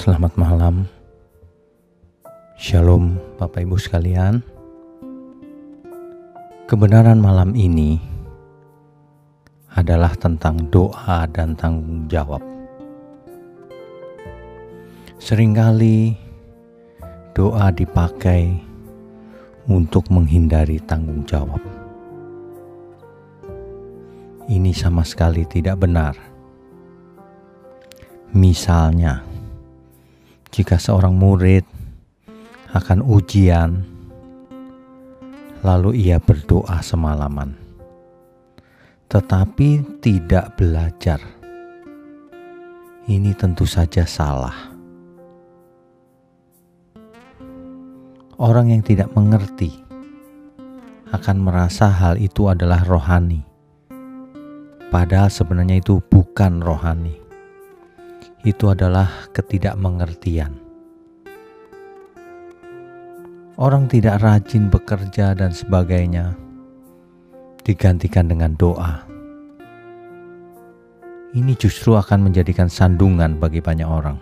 Selamat malam. Shalom, Bapak Ibu sekalian. Kebenaran malam ini adalah tentang doa dan tanggung jawab. Seringkali doa dipakai untuk menghindari tanggung jawab. Ini sama sekali tidak benar. Misalnya, jika seorang murid akan ujian, lalu ia berdoa semalaman, tetapi tidak belajar. Ini tentu saja salah. Orang yang tidak mengerti akan merasa hal itu adalah rohani, padahal sebenarnya itu bukan rohani. Itu adalah ketidakmengertian orang tidak rajin bekerja dan sebagainya digantikan dengan doa. Ini justru akan menjadikan sandungan bagi banyak orang.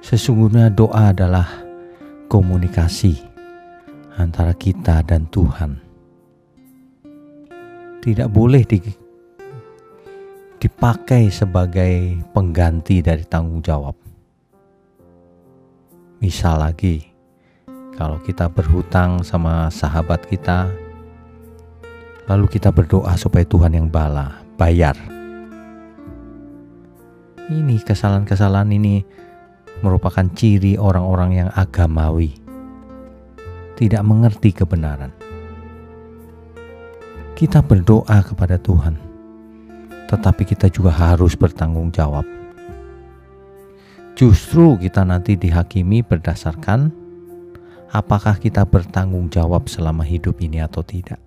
Sesungguhnya doa adalah komunikasi antara kita dan Tuhan. Tidak boleh dipakai sebagai pengganti dari tanggung jawab. Misal lagi, kalau kita berhutang sama sahabat kita, lalu kita berdoa supaya Tuhan yang bala, bayar. Ini kesalahan-kesalahan ini merupakan ciri orang-orang yang agamawi, tidak mengerti kebenaran. Kita berdoa kepada Tuhan, tetapi kita juga harus bertanggung jawab justru kita nanti dihakimi berdasarkan apakah kita bertanggung jawab selama hidup ini atau tidak.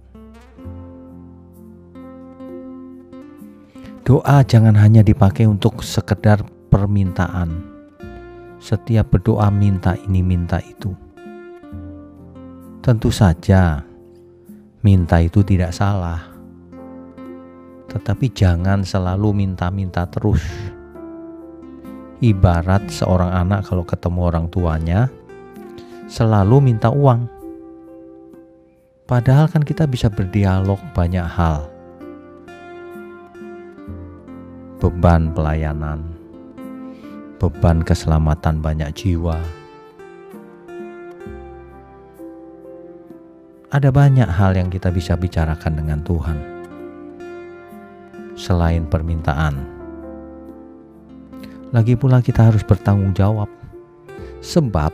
Doa jangan hanya dipakai untuk sekedar permintaan. Setiap berdoa minta ini minta itu. Tentu saja minta itu tidak salah. Tetapi jangan selalu minta-minta terus Ibarat seorang anak kalau ketemu orang tuanya selalu minta uang. Padahal kan kita bisa berdialog banyak hal. Beban pelayanan, beban keselamatan banyak jiwa. Ada banyak hal yang kita bisa bicarakan dengan Tuhan selain permintaan. Lagi pula kita harus bertanggung jawab. Sebab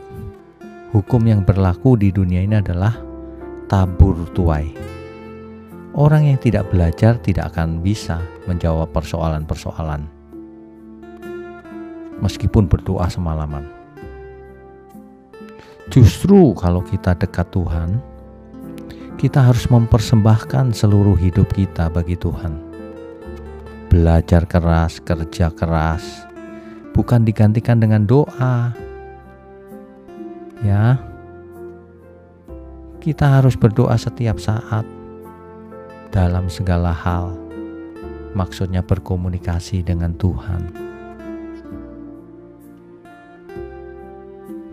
hukum yang berlaku di dunia ini adalah tabur tuai. Orang yang tidak belajar tidak akan bisa menjawab persoalan-persoalan. Meskipun berdoa semalaman. Justru kalau kita dekat Tuhan, kita harus mempersembahkan seluruh hidup kita bagi Tuhan. Belajar keras, kerja keras, bukan digantikan dengan doa. Ya. Kita harus berdoa setiap saat dalam segala hal. Maksudnya berkomunikasi dengan Tuhan.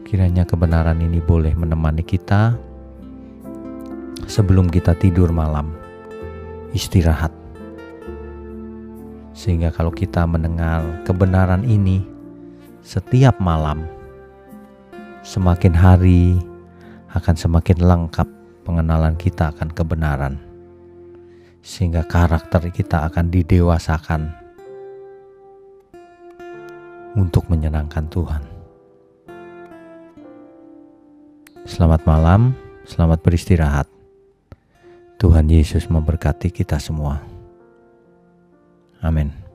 Kiranya kebenaran ini boleh menemani kita sebelum kita tidur malam. Istirahat sehingga kalau kita mendengar kebenaran ini setiap malam, semakin hari akan semakin lengkap pengenalan kita akan kebenaran. Sehingga karakter kita akan didewasakan untuk menyenangkan Tuhan. Selamat malam, selamat beristirahat. Tuhan Yesus memberkati kita semua. Amen.